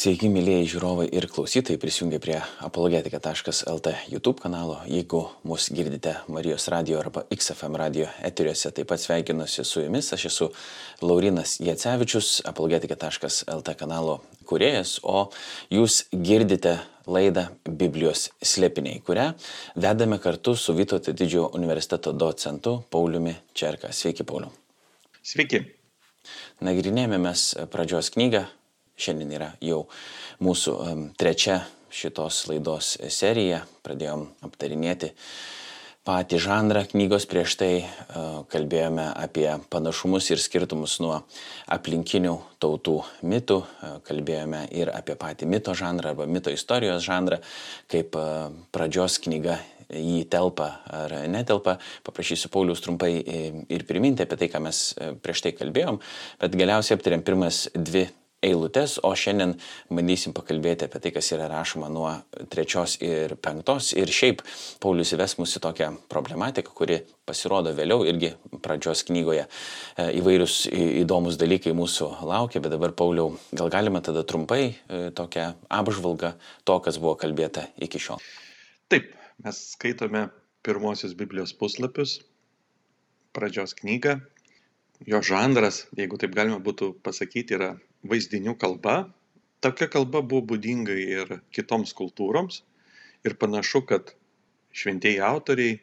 Sveiki, mėlyjei žiūrovai ir klausytojai, prisijungia prie apologetika.lt YouTube kanalo. Jeigu mus girdite Marijos radio arba XFM radio eteriuose, taip pat sveikinuosi su jumis. Aš esu Laurinas Jacevičius, apologetika.lt kanalo kuriejas, o jūs girdite laidą Biblijos slėpiniai, kurią vedame kartu su Vytauto didžiojo universiteto docentu Pauliumi Čerka. Sveiki, Pauliu. Sveiki. Nagrinėjame mes pradžios knygą Šiandien yra jau mūsų trečia šitos laidos serija. Pradėjom aptarinėti patį žanrą knygos prieš tai, e, kalbėjome apie panašumus ir skirtumus nuo aplinkinių tautų mitų, e, kalbėjome ir apie patį mito žanrą arba mito istorijos žanrą, kaip e, pradžios knyga jį telpa ar netelpa. Paprašysiu Paulius trumpai ir priminti apie tai, ką mes prieš tai kalbėjom, bet galiausiai aptarėm pirmas dvi eilutes, o šiandien bandysim pakalbėti apie tai, kas yra rašoma nuo trečios ir penktos. Ir šiaip Paulius įves mus į tokią problematiką, kuri pasirodo vėliau irgi pradžios knygoje. E, įvairius įdomus dalykai mūsų laukia, bet dabar Pauliau, gal galima tada trumpai e, tokią apžvalgą to, kas buvo kalbėta iki šiol. Taip, mes skaitome pirmosius Biblijos puslapius, pradžios knygą. Jo žanras, jeigu taip galima būtų pasakyti, yra vaizdinių kalba. Tokia kalba buvo būdinga ir kitoms kultūroms. Ir panašu, kad šventieji autoriai,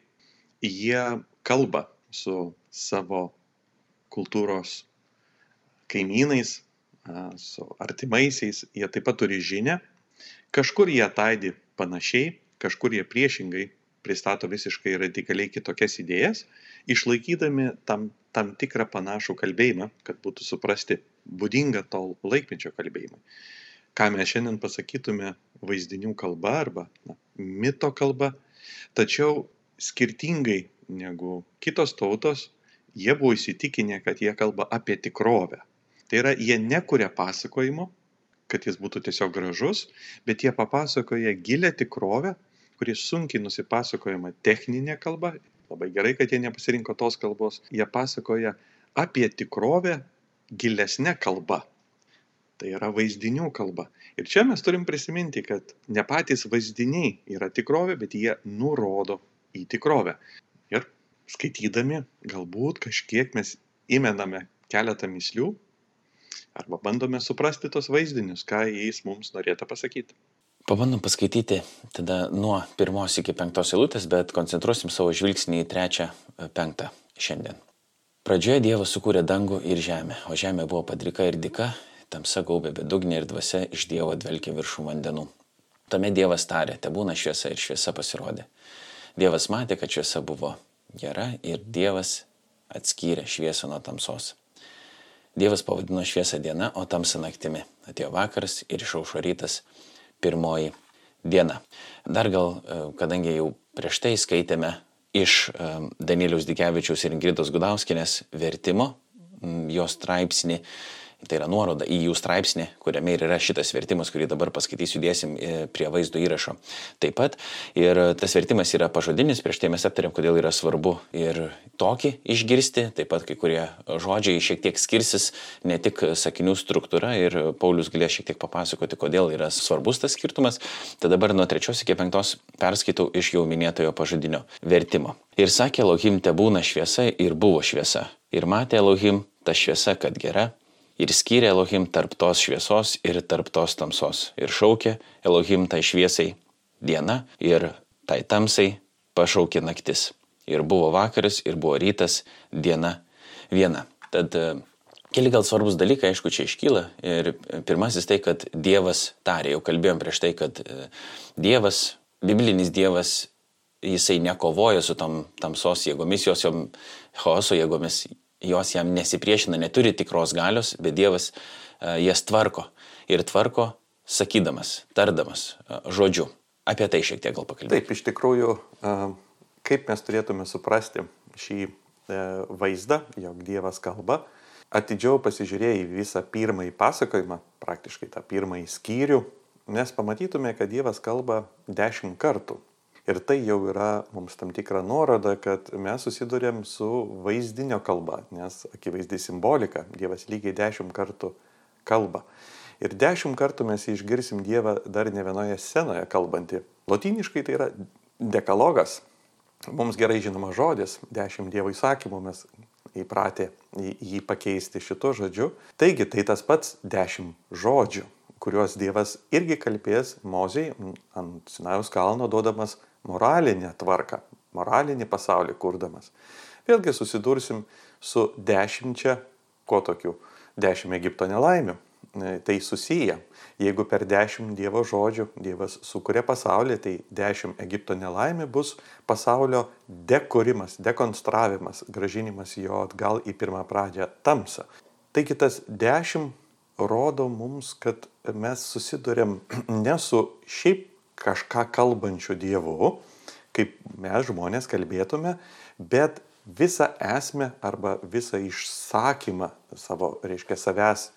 jie kalba su savo kultūros kaimynais, su artimaisiais, jie taip pat turi žinę. Kažkur jie ataidi panašiai, kažkur jie priešingai pristato visiškai radikaliai kitokias idėjas, išlaikydami tam, tam tikrą panašų kalbėjimą, kad būtų suprasti būdinga to laikmečio kalbėjimui. Ką mes šiandien pasakytume vaizdinių kalba arba na, mito kalba, tačiau skirtingai negu kitos tautos, jie buvo įsitikinę, kad jie kalba apie tikrovę. Tai yra, jie nekuria pasakojimo, kad jis būtų tiesiog gražus, bet jie papasakoja gilę tikrovę, kuri sunkiai nusipasakojama techninė kalba. Labai gerai, kad jie nepasirinko tos kalbos. Jie pasakoja apie tikrovę gilesnė kalba. Tai yra vaizdinių kalba. Ir čia mes turim prisiminti, kad ne patys vaizdiniai yra tikrovė, bet jie nurodo į tikrovę. Ir skaitydami, galbūt kažkiek mes įmename keletą mislių arba bandome suprasti tos vaizdinius, ką jais mums norėtų pasakyti. Pabandom paskaityti tada nuo pirmos iki penktos eilutės, bet koncentruosim savo žvilgsnį į trečią, penktą šiandien. Pradžioje Dievas sukūrė dangų ir žemę, o žemė buvo padrika ir dika, tamsa gaubė bedugnė ir dvasia iš Dievo dvelkė viršų vandenų. Tuomet Dievas tarė, te būna šviesa ir šviesa pasirodė. Dievas matė, kad šviesa buvo gera ir Dievas atskyrė šviesą nuo tamsos. Dievas pavadino šviesą diena, o tamsą naktimi. Atėjo vakaras ir išaušo rytas pirmoji diena. Dar gal, e, kadangi jau prieš tai skaitėme iš Danieliaus Dikevičiaus ir Ingridos Gudauskinės vertimo, jos straipsnį Tai yra nuoroda į jų straipsnį, kuriame ir yra šitas vertimas, kurį dabar paskaitysiu dėsim e, prie vaizdo įrašo. Taip pat ir tas vertimas yra pažodinis, prieš tai mes aptarėm, kodėl yra svarbu ir tokį išgirsti, taip pat kai kurie žodžiai šiek tiek skirsis, ne tik sakinių struktūra ir Paulius galės šiek tiek papasakoti, kodėl yra svarbus tas skirtumas. Tad dabar nuo trečios iki penktos perskaitau iš jau minėtojo pažodinio vertimo. Ir sakė Elohim, te būna šviesa ir buvo šviesa. Ir matė Elohim ta šviesa, kad gera, ir skyrė Elohim tarp tos šviesos ir tarp tos tamsos. Ir šaukė Elohim tai šviesai diena ir tai tamsai pašaukė naktis. Ir buvo vakaras, ir buvo rytas, diena viena. Tad e, keli gal svarbus dalykai, aišku, čia iškyla. Ir pirmasis tai, kad Dievas tarė. Jau kalbėjom prieš tai, kad e, Dievas, biblinis Dievas, jisai nekovoja su tam tamsos jėgomis, jos jom chaoso jėgomis, jos jam nesipriešina, neturi tikros galios, bet Dievas uh, jas tvarko. Ir tvarko sakydamas, tardamas uh, žodžiu. Apie tai šiek tiek gal pakalbėti. Taip, iš tikrųjų, uh, kaip mes turėtume suprasti šį vaizdą, jog Dievas kalba, atidžiau pasižiūrėję į visą pirmąjį pasakojimą, praktiškai tą pirmąjį skyrių, mes pamatytume, kad Dievas kalba dešimt kartų Ir tai jau yra mums tam tikra nuoroda, kad mes susidurėm su vaizdinio kalba, nes akivaizdį simbolika, Dievas lygiai dešimt kartų kalba. Ir dešimt kartų mes išgirsim Dievą dar ne vienoje scenoje kalbantį. Lotiniškai tai yra dekalogas. Mums gerai žinoma žodis, dešimt Dievo įsakymų mes įpratę jį pakeisti šito žodžiu. Taigi tai tas pats dešimt žodžių, kuriuos Dievas irgi kalbės Mozijai ant Sinajaus kalno duodamas moralinę tvarką, moralinį pasaulį kurdamas. Vėlgi susidursim su dešimčia, ko tokiu, dešimt Egipto nelaimių E, tai susiję. Jeigu per dešimt Dievo žodžių Dievas sukuria pasaulį, tai dešimt Egipto nelaimė bus pasaulio dekūrimas, dekonstravimas, gražinimas jo atgal į pirmą pradžią tamsą. Taigi tas dešimt rodo mums, kad mes susidurėm ne su šiaip kažką kalbančiu Dievu, kaip mes žmonės kalbėtume, bet visą esmę arba visą išsakymą savo, reiškia, savęs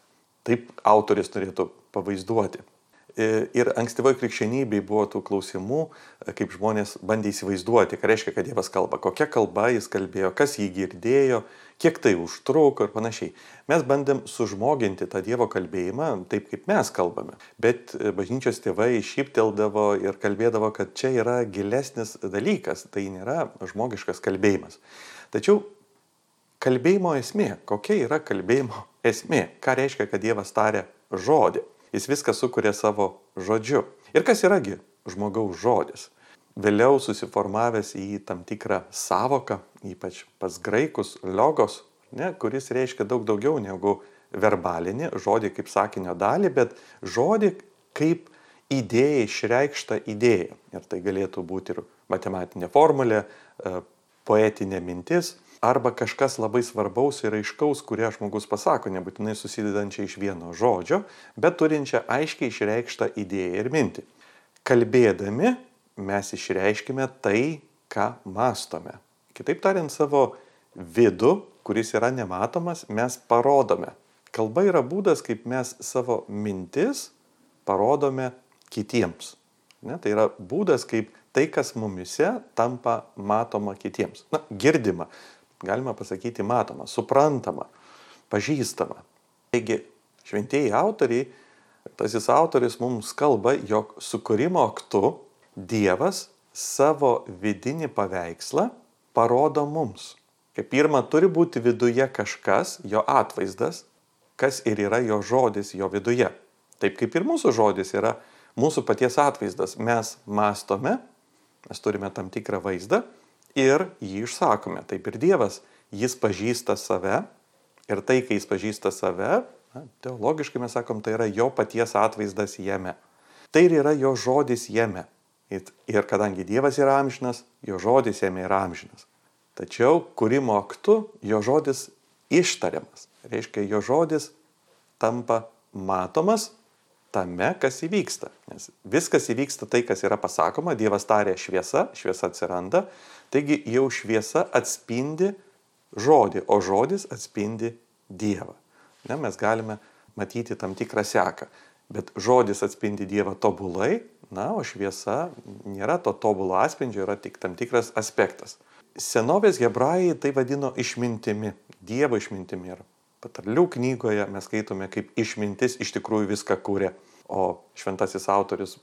Taip autoris norėtų pavaizduoti. E, ir ankstyvoje krikščionybėje buvo tų klausimų, e, kaip žmonės bandė įsivaizduoti, ką reiškia, kad Dievas kalba, kokia kalba jis kalbėjo, kas jį girdėjo, kiek tai užtruko ir panašiai. Mes bandėm sužmoginti tą Dievo kalbėjimą taip, kaip mes kalbame. Bet e, bažnyčios tėvai šypteldavo ir kalbėdavo, kad čia yra gilesnis dalykas, tai nėra žmogiškas kalbėjimas. Tačiau kalbėjimo esmė, kokia yra kalbėjimo esmė, ką reiškia, kad Dievas tarė žodį. Jis viską sukuria savo žodžiu. Ir kas yragi žmogaus žodis? Vėliau susiformavęs į tam tikrą savoką, ypač pas graikus, logos, ne, kuris reiškia daug daugiau negu verbalinį žodį kaip sakinio dalį, bet žodį kaip idėja išreikšta idėja. Ir tai galėtų būti ir matematinė formulė, e, poetinė mintis, arba kažkas labai svarbaus ir aiškaus, kurią žmogus pasako, nebūtinai susidedančią iš vieno žodžio, bet turinčią aiškiai išreikštą idėją ir mintį. Kalbėdami mes išreiškime tai, ką mastome. Kitaip tariant, savo vidų, kuris yra nematomas, mes parodome. Kalba yra būdas, kaip mes savo mintis parodome kitiems. Ne, tai yra būdas, kaip tai, kas mumise tampa matoma kitiems. Na, girdima galima pasakyti, matoma, suprantama, pažįstama. Taigi, šventieji autoriai, tasis autoris mums kalba, jog sukūrimo aktu Dievas savo vidinį paveikslą parodo mums. Kaip pirma, turi būti viduje kažkas, jo atvaizdas, kas ir yra jo žodis jo viduje. Taip kaip ir mūsų žodis yra mūsų paties atvaizdas. Mes mastome, mes turime tam tikrą vaizdą ir jį išsakome. Taip ir Dievas, jis pažįsta save ir tai, kai jis pažįsta save, na, teologiškai mes sakom, tai yra jo paties atvaizdas jame. Tai ir yra jo žodis jame. Ir kadangi Dievas yra amžinas, jo žodis jame yra amžinas. Tačiau kūrimo aktu jo žodis ištariamas. Reiškia, jo žodis tampa matomas tame, kas įvyksta. Nes viskas įvyksta tai, kas yra pasakoma, Dievas tarė šviesa, šviesa atsiranda, taigi jau šviesa atspindi žodį, o žodis atspindi Dievą. Ne, mes galime matyti tam tikrą seką, bet žodis atspindi Dievą tobulai, na, o šviesa nėra to tobulo atspindžio, yra tik tam tikras aspektas. Senovės hebrajai tai vadino išmintimi, Dievo išmintimi. Ir patarlių knygoje mes skaitome, kaip išmintis iš tikrųjų viską kūrė. O šventasis autorius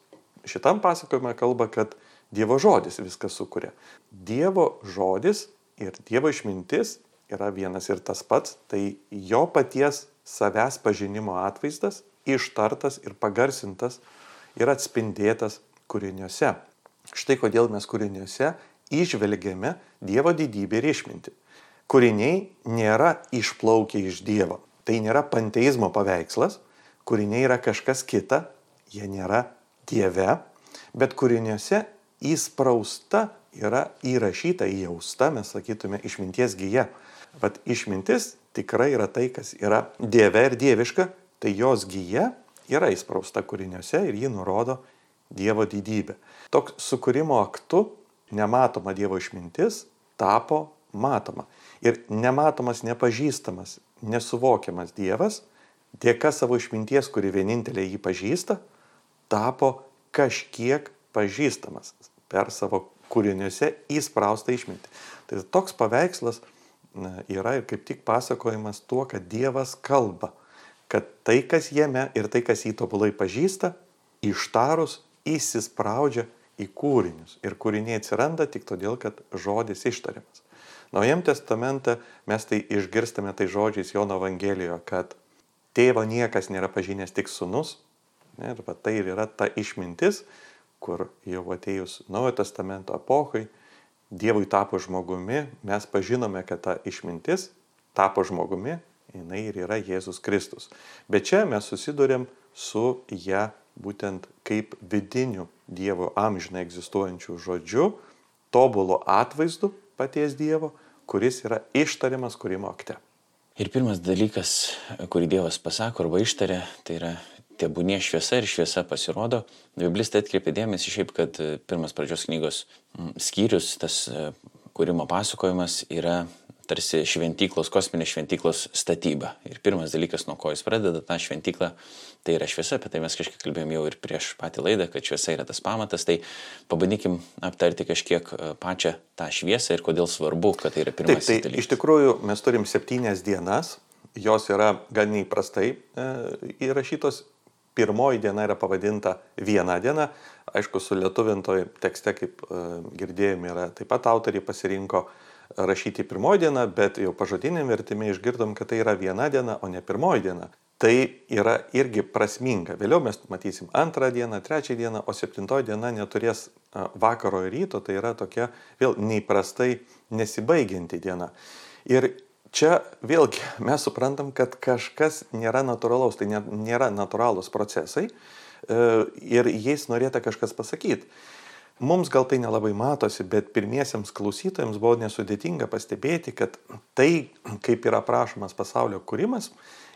šitam pasakojime kalba, kad Dievo žodis viską sukuria. Dievo žodis ir Dievo išmintis yra vienas ir tas pats, tai jo paties savęs pažinimo atvaizdas, ištartas ir pagarsintas ir atspindėtas kūriniuose. Štai kodėl mes kūriniuose išvelgiame Dievo didybę ir išmintį. Kūriniai nėra išplaukę iš Dievo. Tai nėra panteizmo paveikslas, kūriniai yra kažkas kita, jie nėra Dieve, bet kūriniuose įsprausta yra įrašyta, įjausta, mes sakytume, išminties gyja. Vat išmintis tikrai yra tai, kas yra Dieve ir dieviška, tai jos gyja yra įsprausta kūriniuose ir ji nurodo Dievo didybę. Toks sukūrimo aktu nematoma Dievo išmintis tapo matoma. Ir nematomas, nepažįstamas, nesuvokiamas Dievas, dėka savo išminties, kuri vienintelė jį pažįsta, tapo kažkiek pažįstamas per savo kūriniuose įspraustą išmintį. Tai toks paveikslas yra ir kaip tik pasakojimas tuo, kad Dievas kalba. kad tai, kas jame ir tai, kas jį tobulai pažįsta, ištarus įsispraudžia į kūrinius. Ir kūriniai atsiranda tik todėl, kad žodis ištariamas. Naujam testamente mes tai išgirstame tai žodžiais Jono Evangelijoje, kad tėvo niekas nėra pažinęs tik sunus. Ne, ir tai ir yra ta išmintis, kur jau atėjus Naujojo testamento epochai, Dievui tapo žmogumi, mes pažinome, kad ta išmintis tapo žmogumi, jinai ir yra Jėzus Kristus. Bet čia mes susidurėm su ją būtent kaip vidiniu Dievo amžinai egzistuojančiu žodžiu, tobulu atvaizdu paties Dievo, kuris yra ištariamas kūrimo akte. Ir pirmas dalykas, kurį Dievas pasako arba ištarė, tai yra tebūnie šviesa ir šviesa pasirodo. Biblistai atkreipė dėmesį šiaip, kad pirmas pradžios knygos skyrius, tas kūrimo pasakojimas yra tarsi šventyklos, kosminės šventyklos statyba. Ir pirmas dalykas, nuo ko jis pradeda tą šventyklą, tai yra šviesa, apie tai mes kažkiek kalbėjom jau ir prieš patį laidą, kad šviesa yra tas pamatas, tai pabandykim aptarti kažkiek e, pačią tą šviesą ir kodėl svarbu, kad tai yra pirmas Taip, tai dalykas. Iš tikrųjų, mes turim septynias dienas, jos yra gan neįprastai e, įrašytos. Pirmoji diena yra pavadinta viena diena, aišku, su lietuvintoje tekste, kaip e, girdėjome, yra taip pat autoriai pasirinko rašyti pirmoji diena, bet jau pažodinėm vertime išgirdom, kad tai yra viena diena, o ne pirmoji diena. Tai yra irgi prasminga. Vėliau mes matysim antrą dieną, trečią dieną, o septintoji diena neturės vakaro ir ryto, tai yra tokia vėl neįprastai nesibaigianti diena. Ir čia vėlgi mes suprantam, kad kažkas nėra natūralaus, tai nėra natūralūs procesai e, ir jais norėta kažkas pasakyti. Mums gal tai nelabai matosi, bet pirmiesiems klausytojams buvo nesudėtinga pastebėti, kad tai, kaip yra aprašomas pasaulio kūrimas,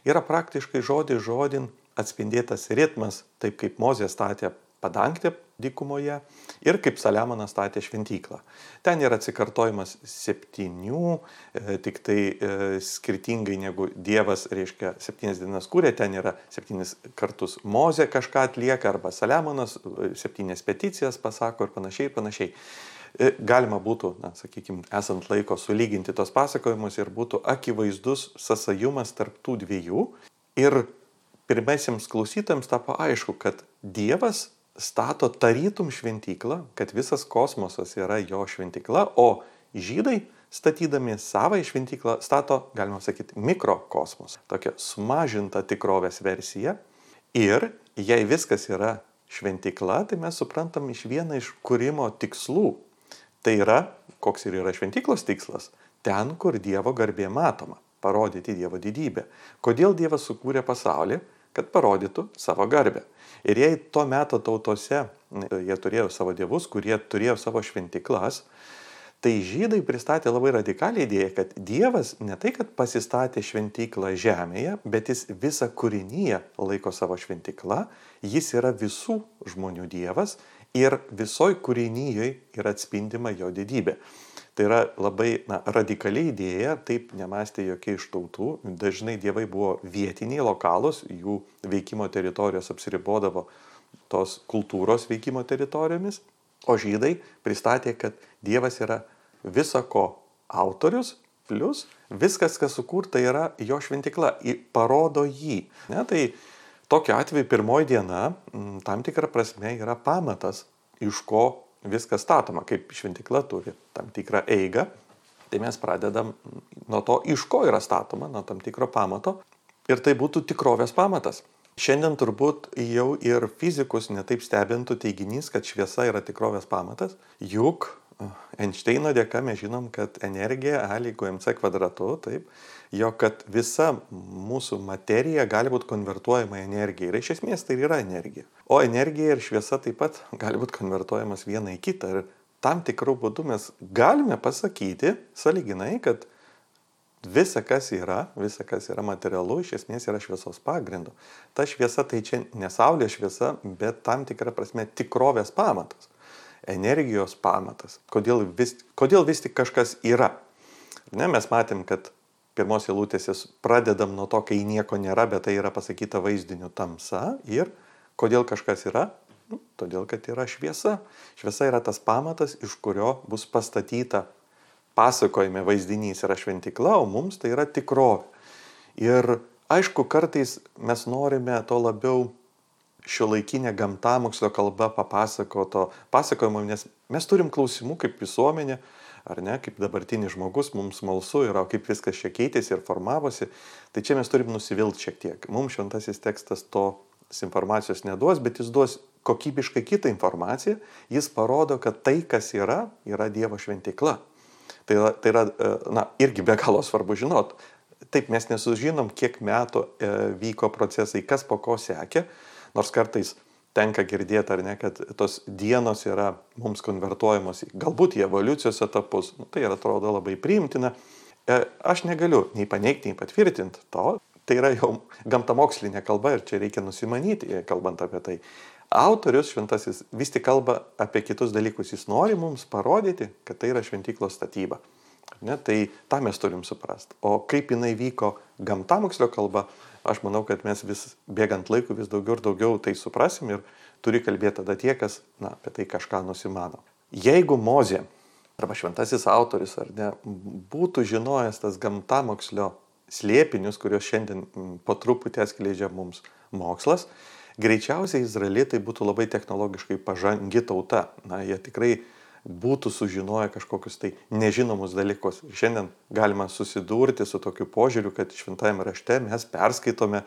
yra praktiškai žodį žodin atspindėtas ritmas, taip kaip Mozė statė padangtę dykumoje ir kaip Saliamonas statė šventyklą. Ten yra atsikartojimas septynių, e, tik tai e, skirtingai negu Dievas, reiškia, septynias dienas kūrė, ten yra septynis kartus Mozė kažką atlieka arba Saliamonas e, septynias peticijas pasako ir panašiai ir panašiai. Galima būtų, na, sakykime, esant laiko sulyginti tos pasakojimus ir būtų akivaizdus sąsajumas tarp tų dviejų. Ir pirmiesiems klausytams tapo aišku, kad Dievas stato tarytum šventyklą, kad visas kosmosas yra jo šventykla, o žydai statydami savąją šventyklą stato, galima sakyti, mikrokosmosą, tokią sumažintą tikrovės versiją. Ir jei viskas yra šventykla, tai mes suprantam iš vieną iš kūrimo tikslų. Tai yra, koks ir yra šventyklos tikslas, ten, kur Dievo garbė matoma, parodyti Dievo didybę. Kodėl Dievas sukūrė pasaulį? Kad parodytų savo garbę. Ir jei tuo metu tautose jie turėjo savo dievus, kurie turėjo savo šventiklas, tai žydai pristatė labai radikalią idėją, kad Dievas ne tai, kad pasistatė šventiklą žemėje, bet jis visą kūrinyje laiko savo šventiklą, jis yra visų žmonių Dievas ir visoj kūrinyje yra atspindima jo didybė. Tai yra labai na, radikaliai idėja, taip nemastė jokie iš tautų. Dažnai dievai buvo vietiniai, lokalūs, jų veikimo teritorijos apsiribodavo tos kultūros veikimo teritorijomis, o žydai pristatė, kad Dievas yra visako autorius, plus viskas, kas sukurta, yra jo šventikla, parodo jį. Ne, tai tokiu atveju pirmoji diena tam tikrą prasme yra pamatas, iš ko viskas statoma, kaip šventikla turi tam tikrą eigą, tai mes pradedam nuo to, iš ko yra statoma, nuo tam tikro pamato. Ir tai būtų tikrovės pamatas. Šiandien turbūt jau ir fizikus netaip stebintų teiginys, kad šviesa yra tikrovės pamatas, juk Einšteino dėka mes žinom, kad energija A lygu mc kvadratu, taip, jo kad visa mūsų materija gali būti konvertuojama į energiją. Ir iš esmės tai yra energija. O energija ir šviesa taip pat gali būti konvertuojamas viena į kitą. Ir tam tikrų būdų mes galime pasakyti, saliginai, kad visa, kas yra, visa, kas yra materialu, iš esmės yra šviesos pagrindu. Ta šviesa tai čia ne saulės šviesa, bet tam tikra prasme tikrovės pamatas energijos pamatas, kodėl vis, kodėl vis tik kažkas yra. Ne, mes matėm, kad pirmos eilutės pradedam nuo to, kai nieko nėra, bet tai yra pasakyta vaizdiniu tamsa ir kodėl kažkas yra, nu, todėl kad yra šviesa. Šviesa yra tas pamatas, iš kurio bus pastatyta pasakojime vaizdinys yra šventikla, o mums tai yra tikrovė. Ir Aišku, kartais mes norime to labiau šio laikinė gamtamokslio kalba papasakoto pasakojimo, nes mes turim klausimų kaip visuomenė, ar ne, kaip dabartinis žmogus, mums smalsu yra, kaip viskas čia keitėsi ir formavosi, tai čia mes turim nusivilti šiek tiek. Mums šventasis tekstas to informacijos neduos, bet jis duos kokybiškai kitą informaciją, jis parodo, kad tai, kas yra, yra Dievo šventikla. Tai, tai yra, e, na, irgi be galo svarbu žinot. Taip mes nesužinom, kiek metų e, vyko procesai, kas po ko sekė, nors kartais tenka girdėti, ar ne, kad tos dienos yra mums konvertuojamos galbūt į evoliucijos etapus. Nu, tai atrodo labai priimtina. E, aš negaliu nei paneigti, nei patvirtinti to. Tai yra jau gamtamokslinė kalba ir čia reikia nusimanyti, e, kalbant apie tai. Autorius šventasis vis tik kalba apie kitus dalykus. Jis nori mums parodyti, kad tai yra šventyklos statyba. Ne, tai tą mes turim suprasti. O kaip jinai vyko gamtamokslio kalba, aš manau, kad mes vis bėgant laiku vis daugiau ir daugiau tai suprasim ir turi kalbėti tada tie, kas na, apie tai kažką nusimano. Jeigu Mozė arba šventasis autorius ar ne būtų žinojęs tas gamtamokslio slėpinius, kuriuos šiandien po truputį atskleidžia mums mokslas, greičiausiai izraelitai būtų labai technologiškai pažangi tauta. Na, jie tikrai būtų sužinoję kažkokius tai nežinomus dalykus. Šiandien galima susidurti su tokiu požiūriu, kad šventajame rašte mes perskaitome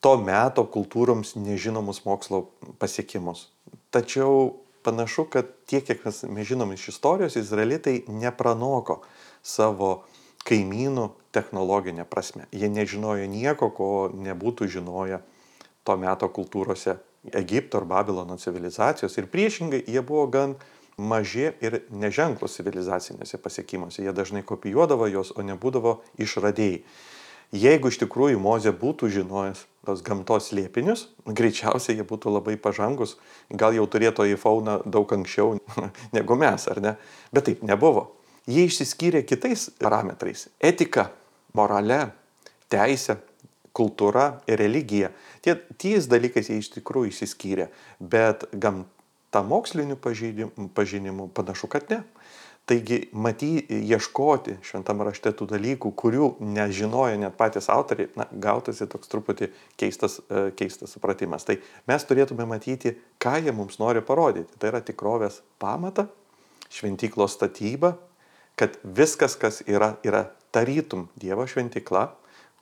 to meto kultūroms nežinomus mokslo pasiekimus. Tačiau panašu, kad tiek, kiek mes, mes žinom iš istorijos, izraelitai nepranoko savo kaimynų technologinė prasme. Jie nežinojo nieko, ko nebūtų žinoję to meto kultūrose Egipto ar Babilono civilizacijos. Ir priešingai, jie buvo gan maži ir neženklus civilizacinėse pasiekimuose. Jie dažnai kopijuodavo juos, o nebūdavo išradėjai. Jeigu iš tikrųjų Mozė būtų žinojęs tos gamtos liepinius, greičiausiai jie būtų labai pažangus, gal jau turėtų iPhone daug anksčiau negu mes, ar ne? Bet taip nebuvo. Jie išsiskyrė kitais parametrais - etika, morale, teisė, kultūra ir religija. Tie ties dalykais jie iš tikrųjų išsiskyrė, bet gam, tą mokslinių pažinimų panašu, kad ne. Taigi, maty, ieškoti šventame rašte tų dalykų, kurių nežinojo net patys autoriai, na, gautasi toks truputį keistas, e, keistas supratimas. Tai mes turėtume matyti, ką jie mums nori parodyti. Tai yra tikrovės pamata, šventyklos statyba, kad viskas, kas yra, yra tarytum Dievo šventykla,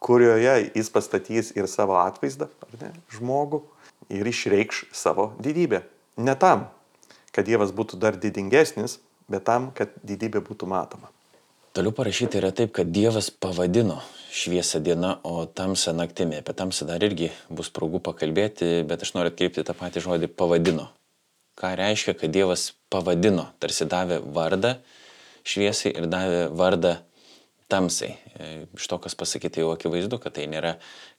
kurioje jis pastatys ir savo atvaizdą, ar ne, žmogų, ir išreikš savo didybę. Ne tam, kad Dievas būtų dar didingesnis, bet tam, kad didybė būtų matoma. Toliau parašyta yra taip, kad Dievas pavadino šviesą dieną, o tamsą naktimi. Apie tamsą dar irgi bus progų pakalbėti, bet aš noriu atkreipti tą patį žodį pavadino. Ką reiškia, kad Dievas pavadino, tarsi davė vardą šviesai ir davė vardą tamsai. E, iš to, kas pasakyta jau akivaizdu, kad tai nėra,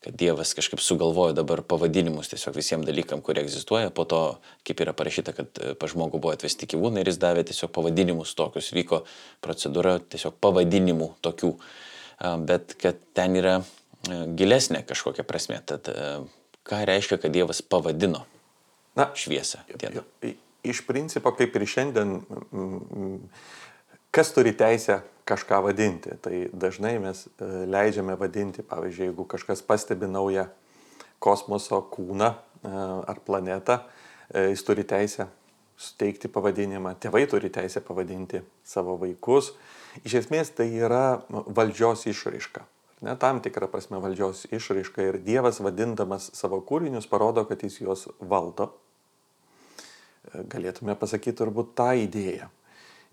kad Dievas kažkaip sugalvojo dabar pavadinimus tiesiog visiems dalykam, kurie egzistuoja, po to, kaip yra parašyta, kad e, pa žmogų buvo atvesti gyvūnai ir jis davė tiesiog pavadinimus tokius, vyko procedūra tiesiog pavadinimų tokių, bet kad ten yra e, gilesnė kažkokia prasme. Tad ką reiškia, kad Dievas pavadino Na, šviesą dieną? Iš principo, kaip ir šiandien, kas turi teisę kažką vadinti. Tai dažnai mes e, leidžiame vadinti, pavyzdžiui, jeigu kažkas pastebi naują kosmoso kūną e, ar planetą, e, jis turi teisę suteikti pavadinimą, tėvai turi teisę pavadinti savo vaikus. Iš esmės tai yra valdžios išraiška. Ne, tam tikrą prasme valdžios išraiška ir Dievas vadindamas savo kūrinius parodo, kad jis juos valdo. Galėtume pasakyti turbūt tą idėją.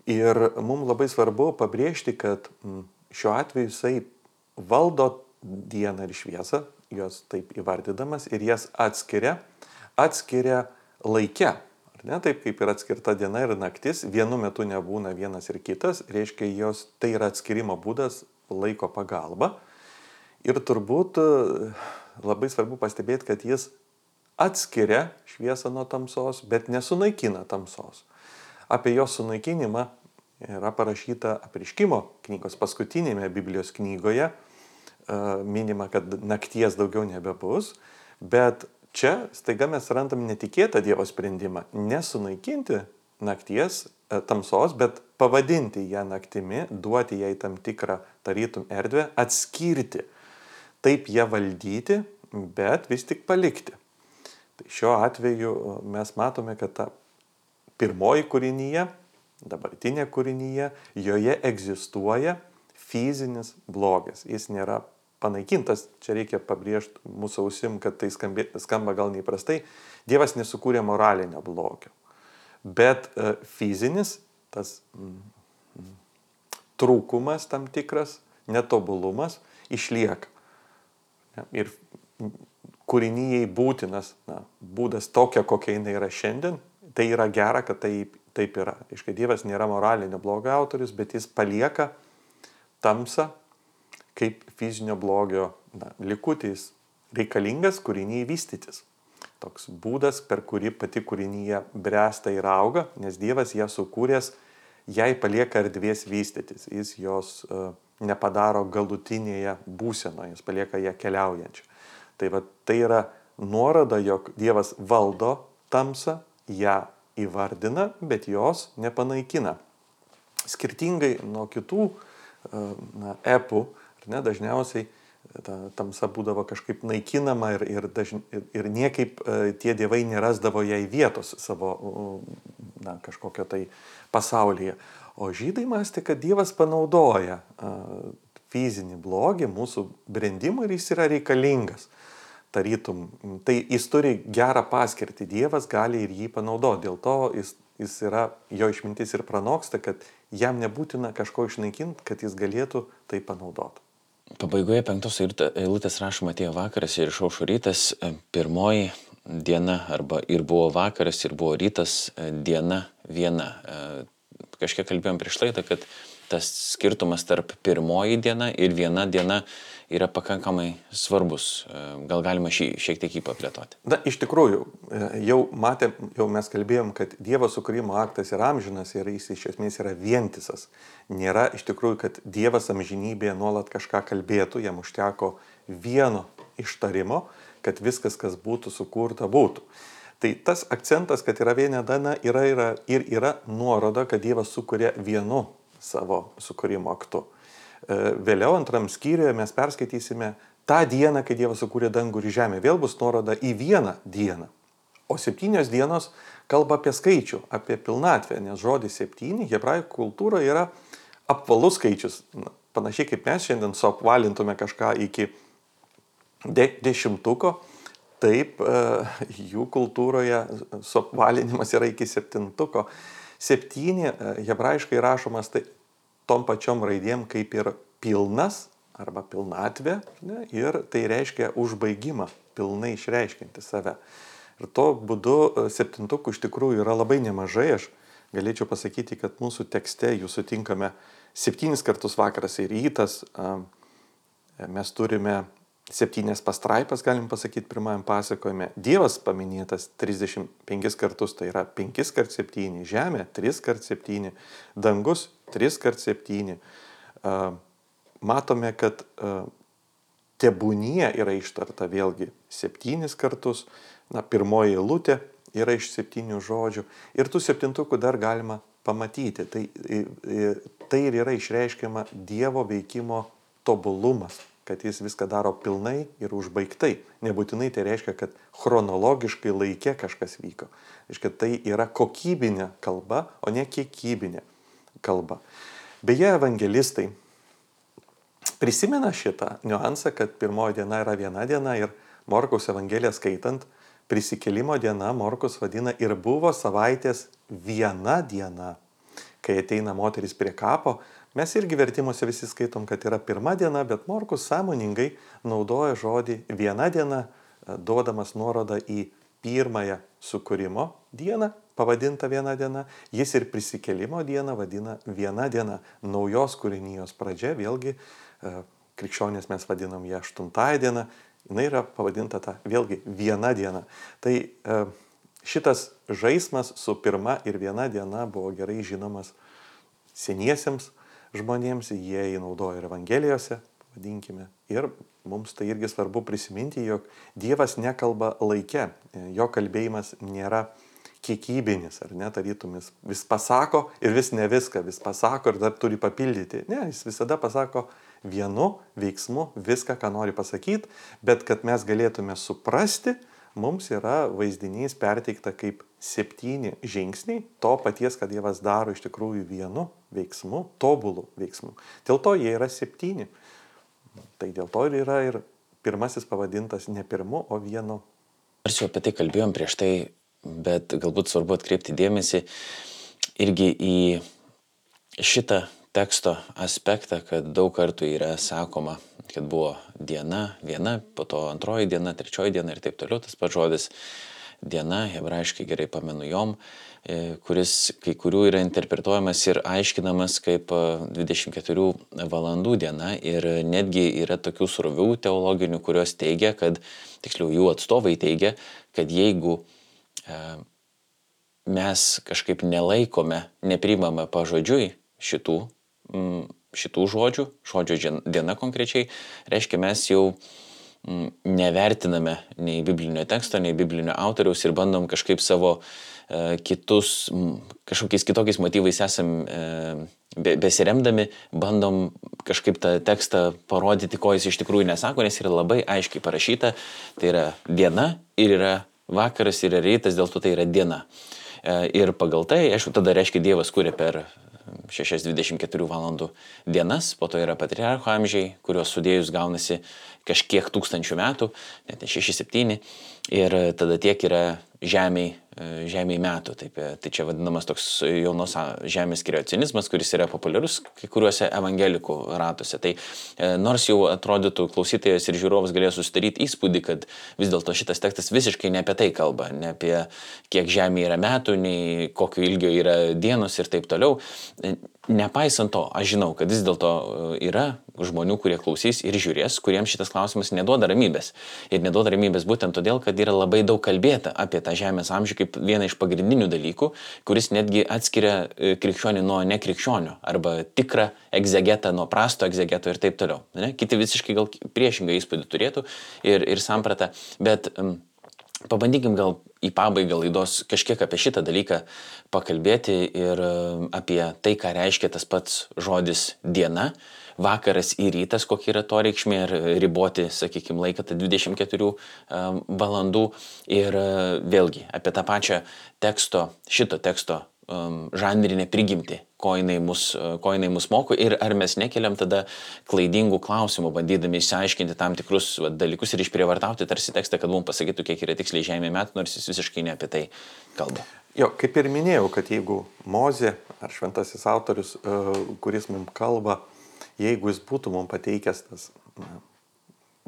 Ir mums labai svarbu pabrėžti, kad mm, šiuo atveju jisai valdo dieną ir šviesą, jos taip įvardydamas, ir jas atskiria, atskiria laike. Ar ne, taip kaip yra atskirta diena ir naktis, vienu metu nebūna vienas ir kitas, reiškia, jos tai yra atskirimo būdas laiko pagalba. Ir turbūt e, labai svarbu pastebėti, kad jis atskiria šviesą nuo tamsos, bet nesunaikina tamsos apie jos sunaikinimą yra parašyta apriškimo knygos paskutinėme Biblijos knygoje. E, minima, kad nakties daugiau nebebus, bet čia staiga mes randam netikėtą Dievo sprendimą - nesunaikinti nakties e, tamsos, bet pavadinti ją naktimi, duoti jai tam tikrą tarytum erdvę, atskirti taip ją valdyti, bet vis tik palikti. Tai šiuo atveju mes matome, kad ta pirmoji kūrinyje, dabartinė kūrinyje, joje egzistuoja fizinis blogis. Jis nėra panaikintas, čia reikia pabrėžti mūsų ausim, kad tai skambė, skamba gal neįprastai, Dievas nesukūrė moralinio blogio. Bet e, fizinis, tas mm, trūkumas tam tikras, netobulumas išlieka. Ir kūrinyjei būtinas na, būdas tokia, kokia jinai yra šiandien, tai yra gera, kad taip, taip yra. Iškai Dievas nėra moralinio blogio autorius, bet jis palieka tamsą kaip fizinio blogio na, likutis reikalingas kūriniai vystytis. Toks būdas, per kurį pati kūrinyje bręsta ir auga, nes Dievas ją sukūręs, jai palieka erdvės vystytis. Jis jos uh, nepadaro galutinėje būsenoje, jis palieka ją keliaujančią. Tai, va, tai yra nuoroda, jog Dievas valdo tamsą, ją įvardina, bet jos nepanaikina. Skirtingai nuo kitų uh, na, epų, Ne, dažniausiai e, ta tamsa būdavo kažkaip naikinama ir, ir, dažn, ir, ir niekaip e, tie dievai nerasdavo jai vietos savo na, kažkokio tai pasaulyje. O žydai mąstė, kad Dievas panaudoja fizinį blogį mūsų brendimui ir jis yra reikalingas. Tarytum, tai jis turi gerą paskirtį, Dievas gali ir jį panaudoti. Dėl to jis, jis yra, jo išmintis ir pranoksta, kad jam nebūtina kažko išnaikinti, kad jis galėtų tai panaudoti. Pabaigoje penktos eilutės rašoma atėjo vakaras ir išaušo rytas, e, pirmoji diena arba ir buvo vakaras, ir buvo rytas, e, diena viena. E, kažkiek kalbėjom prieš laidą, kad tas skirtumas tarp pirmoji diena ir viena diena yra pakankamai svarbus. E, gal galima šį šiek tiek jį paplėtoti? Na, iš tikrųjų, e, jau matėm, jau mes kalbėjom, kad Dievo sukūrimo aktas yra amžinas ir jis iš esmės yra vientisas. Nėra iš tikrųjų, kad Dievas amžinybėje nuolat kažką kalbėtų, jam užteko vieno ištarimo, kad viskas, kas būtų sukurta, būtų. Tai tas akcentas, kad yra viena diena, yra, yra ir yra nuoroda, kad Dievas sukuria vienu savo sukūrimo aktu. E, vėliau antram skyriuje mes perskaitysime tą dieną, kai Dievas sukūrė dangų ir žemę. Vėl bus nuoroda į vieną dieną. O septynios dienos kalba apie skaičių, apie pilnatvę, nes žodis septyni hebrajų kultūroje yra apvalus skaičius. Panašiai kaip mes šiandien suapvalintume kažką iki de dešimtuko, taip e, jų kultūroje suapvalinimas yra iki septintuko. Septyni e, hebrajiškai rašomas tai tom pačiom raidėm kaip ir pilnas arba pilnatvė ne, ir tai reiškia užbaigimą, pilnai išreiškinti save. Ir to būdu e, septintukų iš tikrųjų yra labai nemažai. Aš galėčiau pasakyti, kad mūsų tekste jų sutinkame septynis kartus vakaras ir rytas. Mes turime septynias pastraipas, galim pasakyti, pirmajam pasakojime. Dievas paminėtas 35 kartus, tai yra 5 kart 7, žemė 3 kart 7, dangus 3 kart 7. Matome, kad tebūnie yra ištarta vėlgi 7 kartus, na, pirmoji eilutė yra iš 7 žodžių ir tų septintukų dar galima pamatyti. Tai, tai ir yra išreiškiama Dievo veikimo tobulumas kad jis viską daro pilnai ir užbaigtai. Nebūtinai tai reiškia, kad chronologiškai laikė kažkas vyko. Reiškia, tai yra kokybinė kalba, o ne kiekybinė kalba. Beje, evangelistai prisimena šitą niuansą, kad pirmoji diena yra viena diena ir Morkaus Evangeliją skaitant, prisikelimo diena Morkus vadina ir buvo savaitės viena diena. Kai ateina moteris prie kapo, Mes irgi vertimuose visi skaitom, kad yra pirma diena, bet Morkus sąmoningai naudoja žodį viena diena, e, duodamas nuorodą į pirmąją sukūrimo dieną, pavadinta viena diena, jis ir prisikelimo dieną vadina viena diena, naujos kūrinijos pradžia, vėlgi e, krikščionės mes vadinam ją aštuntąją dieną, jinai yra pavadinta ta vėlgi viena diena. Tai e, šitas žaidimas su pirma ir viena diena buvo gerai žinomas seniesiems žmonėms, jie jį naudoja ir Evangelijose, vadinkime. Ir mums tai irgi svarbu prisiminti, jog Dievas nekalba laike, jo kalbėjimas nėra kiekybinis, ar ne, tarytumis vis pasako ir vis ne viską, vis pasako ir dar turi papildyti. Ne, jis visada pasako vienu veiksmu viską, ką nori pasakyti, bet kad mes galėtume suprasti, mums yra vaizdinys perteikta kaip septyni žingsniai to paties, kad Dievas daro iš tikrųjų vienu veiksmu, tobulų veiksmu. Dėl to jie yra septyni. Tai dėl to ir yra ir pirmasis pavadintas ne pirmu, o vienu. Ar jau apie tai kalbėjom prieš tai, bet galbūt svarbu atkreipti dėmesį irgi į šitą teksto aspektą, kad daug kartų yra sakoma, kad buvo diena, viena, po to antroji diena, trečioji diena ir taip toliau, tas pats žodis diena, hebrajiškai gerai pamenu jom, e, kuris kai kurių yra interpretuojamas ir aiškinamas kaip 24 e, valandų diena. Ir netgi yra tokių srovių teologinių, kurios teigia, kad, tiksliau jų atstovai teigia, kad jeigu mes kažkaip nelaikome, neprimame pažodžiui šitų šitų žodžių, žodžio diena konkrečiai, reiškia mes jau nevertiname nei biblinio teksto, nei biblinio autoriaus ir bandom kažkaip savo e, kitus, kažkokiais kitokiais motyvais esam e, besiremdami, bandom kažkaip tą tekstą parodyti, ko jis iš tikrųjų nesako, nes yra labai aiškiai parašyta, tai yra diena ir yra vakaras yra rytas, dėl to tai yra diena. E, ir pagal tai, aišku, tada reiškia Dievas kūrė per 6-24 valandų dienas, po to yra patriarcho amžiai, kuriuos sudėjus gaunasi kažkiek tūkstančių metų, net 6-7, ir tada tiek yra žemiai, žemiai metų. Taip, tai čia vadinamas toks jaunos žemės kreacionizmas, kuris yra populiarus kai kuriuose evangelikų ratuose. Tai e, nors jau atrodytų klausytojas ir žiūrovas galėjo susidaryti įspūdį, kad vis dėlto šitas tekstas visiškai ne apie tai kalba, ne apie kiek žemė yra metų, nei kokio ilgio yra dienos ir taip toliau. Nepaisant to, aš žinau, kad vis dėlto e, yra žmonių, kurie klausys ir žiūrės, kuriems šitas klausimas neduoda ramybės. Ir neduoda ramybės būtent todėl, kad yra labai daug kalbėta apie tą žemės amžių kaip vieną iš pagrindinių dalykų, kuris netgi atskiria e, krikščionį nuo nekrikščionių arba tikrą egzegetą nuo prasto egzegeto ir taip toliau. Ne? Kiti visiškai gal priešingą įspūdį turėtų ir, ir sampratą, bet um, pabandykim gal į pabaigą laidos kažkiek apie šitą dalyką pakalbėti ir apie tai, ką reiškia tas pats žodis diena vakaras ir rytas, kokia yra to reikšmė ir riboti, sakykime, laiką, tai 24 valandų. Ir e, vėlgi apie tą pačią teksto, šito teksto um, žanrinę prigimtį, ko jinai, mus, ko jinai mus moko ir ar mes nekeliam tada klaidingų klausimų, bandydami išsiaiškinti tam tikrus va, dalykus ir išprievartauti tarsi tekstą, kad mums pasakytų, kiek yra tiksliai žemė metų, nors jis visiškai ne apie tai kalba. Jo, kaip ir minėjau, kad jeigu Mozė ar šventasis autorius, kuris mums kalba jeigu jis būtų mums pateikęs tas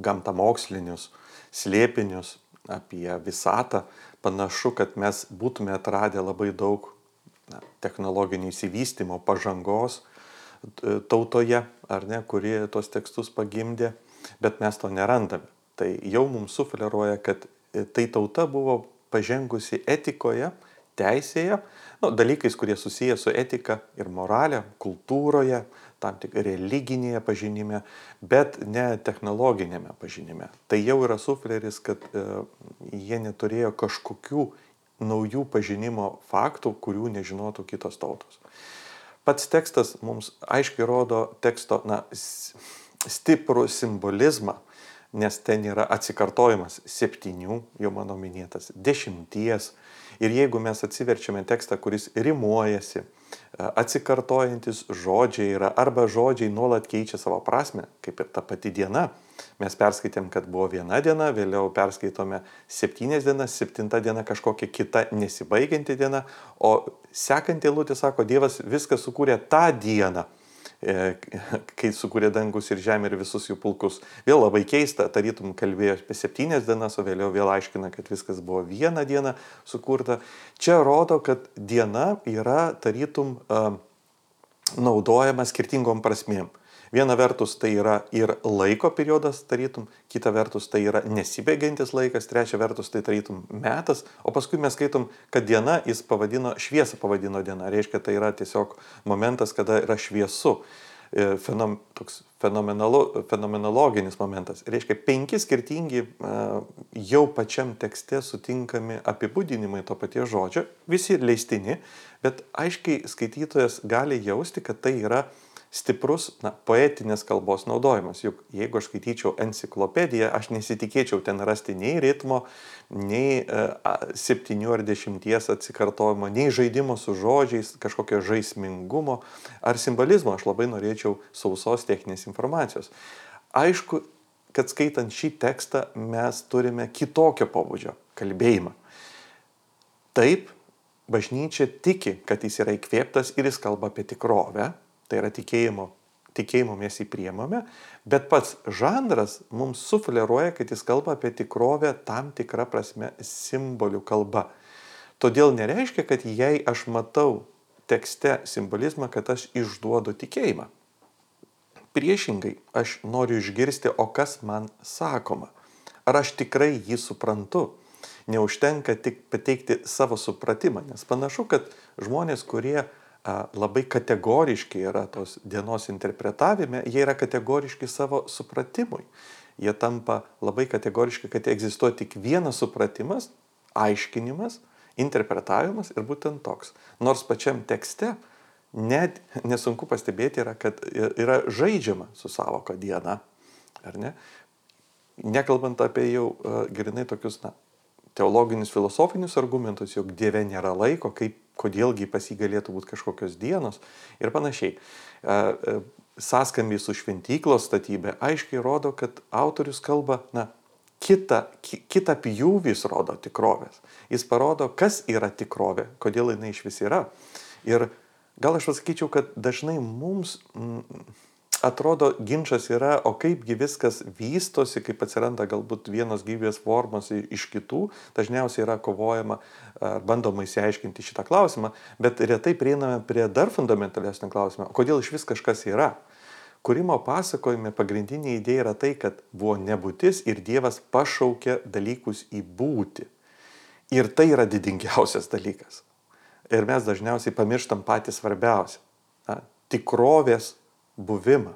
gamtamokslinius slėpinius apie visatą, panašu, kad mes būtume atradę labai daug na, technologinio įsivystymo, pažangos tautoje, ar ne, kuri tuos tekstus pagimdė, bet mes to nerandame. Tai jau mums sufleruoja, kad tai tauta buvo pažengusi etikoje, teisėje, nu, dalykais, kurie susiję su etika ir moralė, kultūroje, tam tik religinėje pažinime, bet ne technologinėme pažinime. Tai jau yra sufleris, kad e, jie neturėjo kažkokių naujų pažinimo faktų, kurių nežinotų kitos tautos. Pats tekstas mums aiškiai rodo teksto na, stiprų simbolizmą, nes ten yra atsikartojimas septynių, jau mano minėtas, dešimties. Ir jeigu mes atsiverčiame tekstą, kuris rimuojasi, atsikartojantis žodžiai yra arba žodžiai nuolat keičia savo prasme, kaip ir ta pati diena. Mes perskaitėm, kad buvo viena diena, vėliau perskaitome septynės dienas, septinta diena kažkokia kita nesibaigianti diena, o sekanti eilutė sako, Dievas viską sukūrė tą dieną kai sukūrė dangus ir žemė ir visus jų pulkus. Vėl labai keista, tarytum kalbėjo apie septynias dienas, o vėliau vėl aiškina, kad viskas buvo vieną dieną sukurta. Čia rodo, kad diena yra tarytum uh, naudojama skirtingom prasmėm. Viena vertus tai yra ir laiko periodas, tarytum, kita vertus tai yra nesibėgiantis laikas, trečia vertus tai tarytum metas, o paskui mes skaitom, kad diena jis pavadino, šviesą pavadino diena, reiškia tai yra tiesiog momentas, kada yra šviesu e, fenom, toks fenomenologinis momentas. Reiškia, penki skirtingi e, jau pačiam tekste sutinkami apibūdinimai to paties žodžio, visi leistini, bet aiškiai skaitytojas gali jausti, kad tai yra stiprus na, poetinės kalbos naudojimas. Juk jeigu aš skaityčiau enciklopediją, aš nesitikėčiau ten rasti nei ritmo, nei e, septynių ar dešimties atsikartojimo, nei žaidimo su žodžiais, kažkokio žaismingumo ar simbolizmo. Aš labai norėčiau sausos techninės informacijos. Aišku, kad skaitant šį tekstą mes turime kitokio pobūdžio kalbėjimą. Taip, bažnyčia tiki, kad jis yra įkvėptas ir jis kalba apie tikrovę, tai yra tikėjimo, tikėjimo mes jį priemame, bet pats žanras mums sufleruoja, kad jis kalba apie tikrovę tam tikrą prasme simbolių kalba. Todėl nereiškia, kad jei aš matau tekste simbolizmą, kad aš išduodu tikėjimą. Priešingai, aš noriu išgirsti, o kas man sakoma. Ar aš tikrai jį suprantu? Neužtenka tik pateikti savo supratimą, nes panašu, kad žmonės, kurie a, labai kategoriški yra tos dienos interpretavime, jie yra kategoriški savo supratimui. Jie tampa labai kategoriški, kad egzistuoja tik vienas supratimas, aiškinimas, interpretavimas ir būtent toks. Nors pačiam tekste net nesunku pastebėti yra, kad yra žaidžiama su savoka diena, ar ne? Nekalbant apie jau uh, grinai tokius, na, teologinius, filosofinius argumentus, jog Dieve nėra laiko, kaip, kodėlgi pas jį galėtų būti kažkokios dienos ir panašiai. Uh, uh, Sąskambiai su šventyklos statybė aiškiai rodo, kad autorius kalba, na, kitą, kitą pjūvis rodo tikrovės. Jis parodo, kas yra tikrovė, kodėl jinai iš vis yra. Ir gal aš pasakyčiau, kad dažnai mums mm, atrodo ginčas yra, o kaipgi viskas vystosi, kaip atsiranda galbūt vienos gyvybės formos iš kitų, dažniausiai yra kovojama ar bandoma įsiaiškinti šitą klausimą, bet retai prieiname prie dar fundamentalesnio klausimo, kodėl iš vis kažkas yra. Kūrimo pasakojime pagrindinė idėja yra tai, kad buvo nebūtis ir Dievas pašaukė dalykus į būti. Ir tai yra didingiausias dalykas ir mes dažniausiai pamirštam patį svarbiausią - tikrovės buvimą.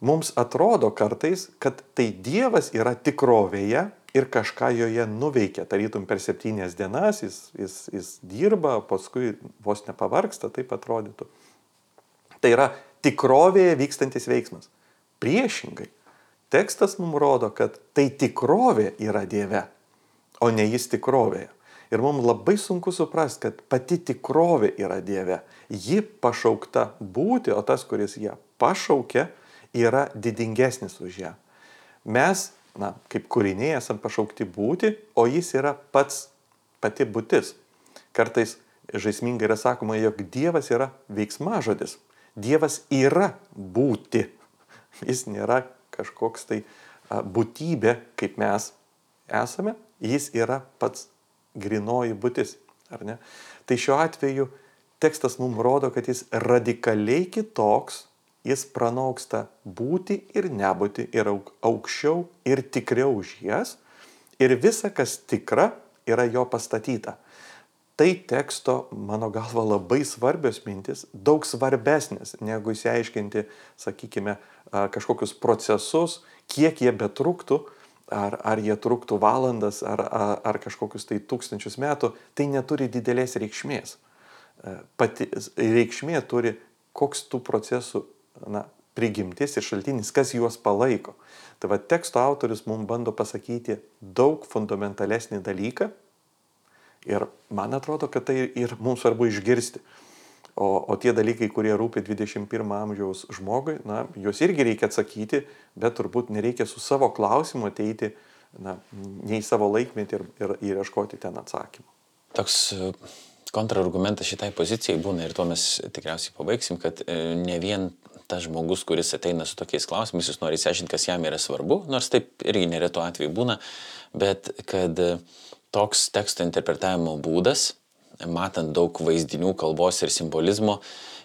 Mums atrodo kartais, kad tai Dievas yra tikrovėje ir kažką joje nuveikia. Tarytum per septynias dienas jis, jis, jis dirba, paskui vos nepavarksta, taip atrodytų. Tai yra tikrovėje vykstantis veiksmas. Priešingai, tekstas mums rodo, kad tai tikrovė yra Dieve, o ne jis tikrovėje. Ir mums labai sunku suprasti, kad pati tikrovė yra Dieve. Ji pašaukta būti, o tas, kuris ją pašaukia, yra didingesnis už ją. Mes, na, kaip kūriniai esam pašaukti būti, o jis yra pats pati būtis. Kartais žaismingai yra sakoma, jog Dievas yra veiksmažodis. Dievas yra būti. Jis nėra kažkoks tai būtybė, kaip mes esame, jis yra pats grinoji būtis, ar ne? Tai šiuo atveju tekstas mums rodo, kad jis radikaliai kitoks, jis pranoksta būti ir nebūti ir aukščiau ir tikriau už jas ir visa, kas tikra, yra jo pastatyta. Tai teksto, mano galva, labai svarbios mintis, daug svarbesnės negu įsiaiškinti, sakykime, kažkokius procesus, kiek jie betruktų, ar, ar jie truktų valandas, ar, ar, ar kažkokius tai tūkstančius metų, tai neturi didelės reikšmės. E, pati reikšmė turi, koks tų procesų na, prigimtis ir šaltinis, kas juos palaiko. Tai va teksto autorius mums bando pasakyti daug fundamentalesnį dalyką ir man atrodo, kad tai ir mums svarbu išgirsti. O, o tie dalykai, kurie rūpi 21 amžiaus žmogui, na, juos irgi reikia atsakyti, bet turbūt nereikia su savo klausimu ateiti na, ne į savo laikmetį ir, ir, ir ieškoti ten atsakymų. Toks e, kontrargumentas šitai pozicijai būna ir tuo mes tikriausiai pabaigsim, kad e, ne vien tas žmogus, kuris ateina su tokiais klausimais, jis nori įsiaiškinti, kas jam yra svarbu, nors taip irgi neretu atveju būna, bet kad e, toks teksto interpretavimo būdas matant daug vaizdinių, kalbos ir simbolizmo,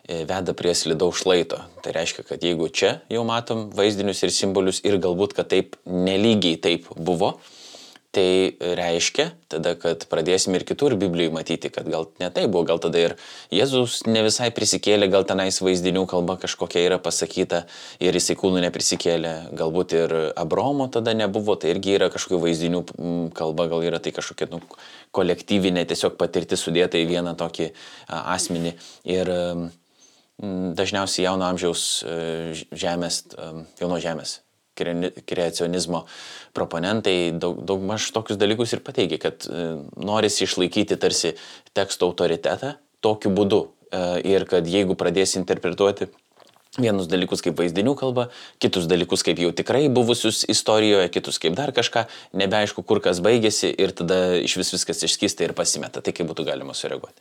e, veda prie slidaus šlaito. Tai reiškia, kad jeigu čia jau matom vaizdinius ir simbolius ir galbūt, kad taip nelygiai taip buvo, Tai reiškia tada, kad pradėsim ir kitur Biblijoje matyti, kad gal ne tai buvo, gal tada ir Jėzus ne visai prisikėlė, gal tenais vaizdinių kalba kažkokia yra pasakyta ir jisai kūnų neprisikėlė, galbūt ir Abromo tada nebuvo, tai irgi yra kažkokių vaizdinių kalba, gal yra tai kažkokia nu, kolektyvinė tiesiog patirti sudėta į vieną tokį asmenį. Ir dažniausiai jauno amžiaus žemės, jauno žemės kreacionizmo proponentai daug, daug maž tokius dalykus ir pateigia, kad norisi išlaikyti tarsi teksto autoritetą tokiu būdu. Ir kad jeigu pradėsi interpretuoti vienus dalykus kaip vaizdinių kalba, kitus dalykus kaip jau tikrai buvusius istorijoje, kitus kaip dar kažką, nebeaišku, kur kas baigėsi ir tada iš vis viskas išskysta ir pasimeta. Tai kaip būtų galima sureaguoti?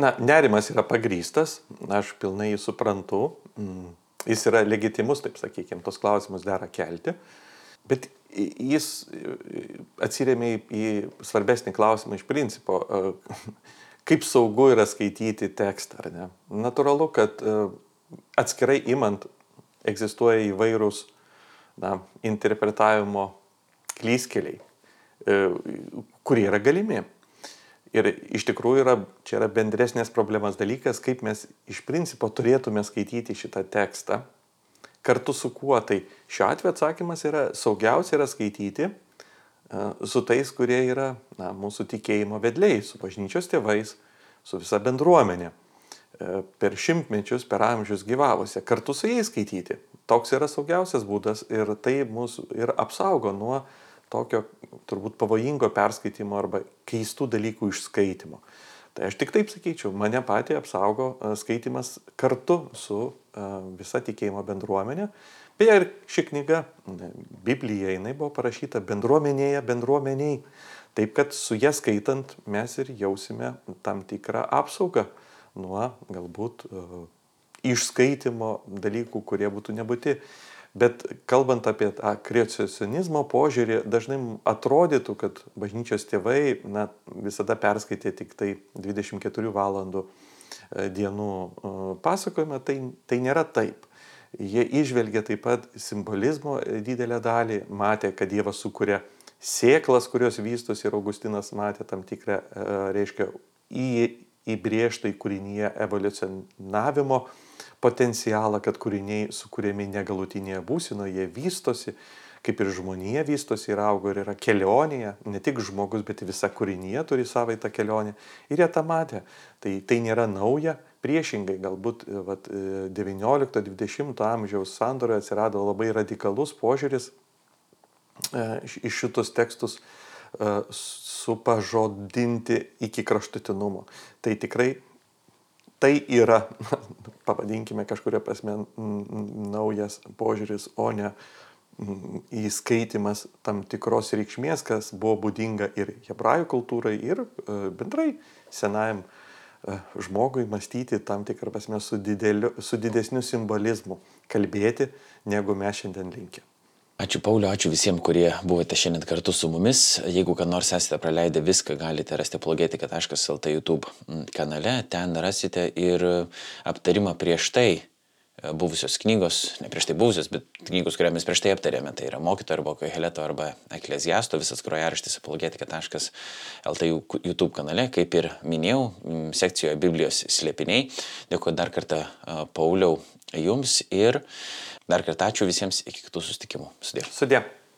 Na, nerimas yra pagrystas, aš pilnai jį suprantu, mm, jis yra legitimus, taip sakykime, tos klausimus dera kelti, bet jis atsiriamė į svarbesnį klausimą iš principo, kaip saugu yra skaityti tekstą, ar ne? Naturalu, kad atskirai imant egzistuoja įvairūs na, interpretavimo klyskeliai, e, kurie yra galimi. Ir iš tikrųjų yra, čia yra bendresnės problemas dalykas, kaip mes iš principo turėtume skaityti šitą tekstą. Kartu su kuo? Tai šiuo atveju atsakymas yra, saugiausia yra skaityti uh, su tais, kurie yra na, mūsų tikėjimo vedliai, su bažnyčios tėvais, su visa bendruomenė. E, per šimtmečius, per amžius gyvavusią, kartu su jais skaityti. Toks yra saugiausias būdas ir tai mūsų ir apsaugo nuo tokio turbūt pavojingo perskaitimo arba keistų dalykų išskaitimo. Tai aš tik taip sakyčiau, mane patį apsaugo e, skaitimas kartu su e, visa tikėjimo bendruomenė. Beje, ir ši knyga, Biblija, jinai buvo parašyta bendruomenėje, bendruomeniai. Taip, kad su ją skaitant mes ir jausime tam tikrą apsaugą nuo galbūt e, išskaitimo dalykų, kurie būtų nebūti. Bet kalbant apie tą kreacionizmo požiūrį, dažnai atrodytų, kad bažnyčios tėvai na, visada perskaitė tik tai 24 valandų e, dienų e, pasakojimą, tai, tai nėra taip. Jie išvelgia taip pat simbolizmo didelę dalį, matė, kad Dievas sukuria sėklas, kurios vystosi ir Augustinas matė tam tikrą, reiškia, į įbrėžtą į kūrinyje evoliucionavimo potencialą, kad kūriniai sukūrėmi negalutinėje būsinoje, jie vystosi, kaip ir žmonija vystosi ir auga ir yra kelionėje, ne tik žmogus, bet visa kūrinyje turi savai tą kelionę. Ir jie tą matė. Tai, tai nėra nauja, priešingai galbūt vat, 19-20 amžiaus sandoroje atsirado labai radikalus požiūris e, iš šitus tekstus e, supažodinti iki kraštutinumo. Tai tikrai tai yra, pavadinkime kažkuria prasme, naujas požiūris, o ne įskaitimas tam tikros reikšmės, kas buvo būdinga ir hebrajų kultūrai, ir e, bendrai senajam e, žmogui mąstyti tam tikrą prasme su, dideliu, su didesniu simbolizmu, kalbėti, negu mes šiandien linkę. Ačiū Pauliu, ačiū visiems, kurie buvote šiandien kartu su mumis. Jeigu ką nors esate praleidę viską, galite rasti apologetika.lt YouTube kanale, ten rasite ir aptarimą prieš tai e, buvusios knygos, ne prieš tai buvusios, bet knygos, kurią mes prieš tai aptarėme, tai yra mokytojo arba koheleto arba ekleziasto, visas grojaraštis apologetika.lt YouTube kanale, kaip ir minėjau, sekcijoje Biblijos slėpiniai. Dėkuoju dar kartą Pauliau jums ir Dar kartą ačiū visiems iki kitų susitikimų. Sudė. Sudė.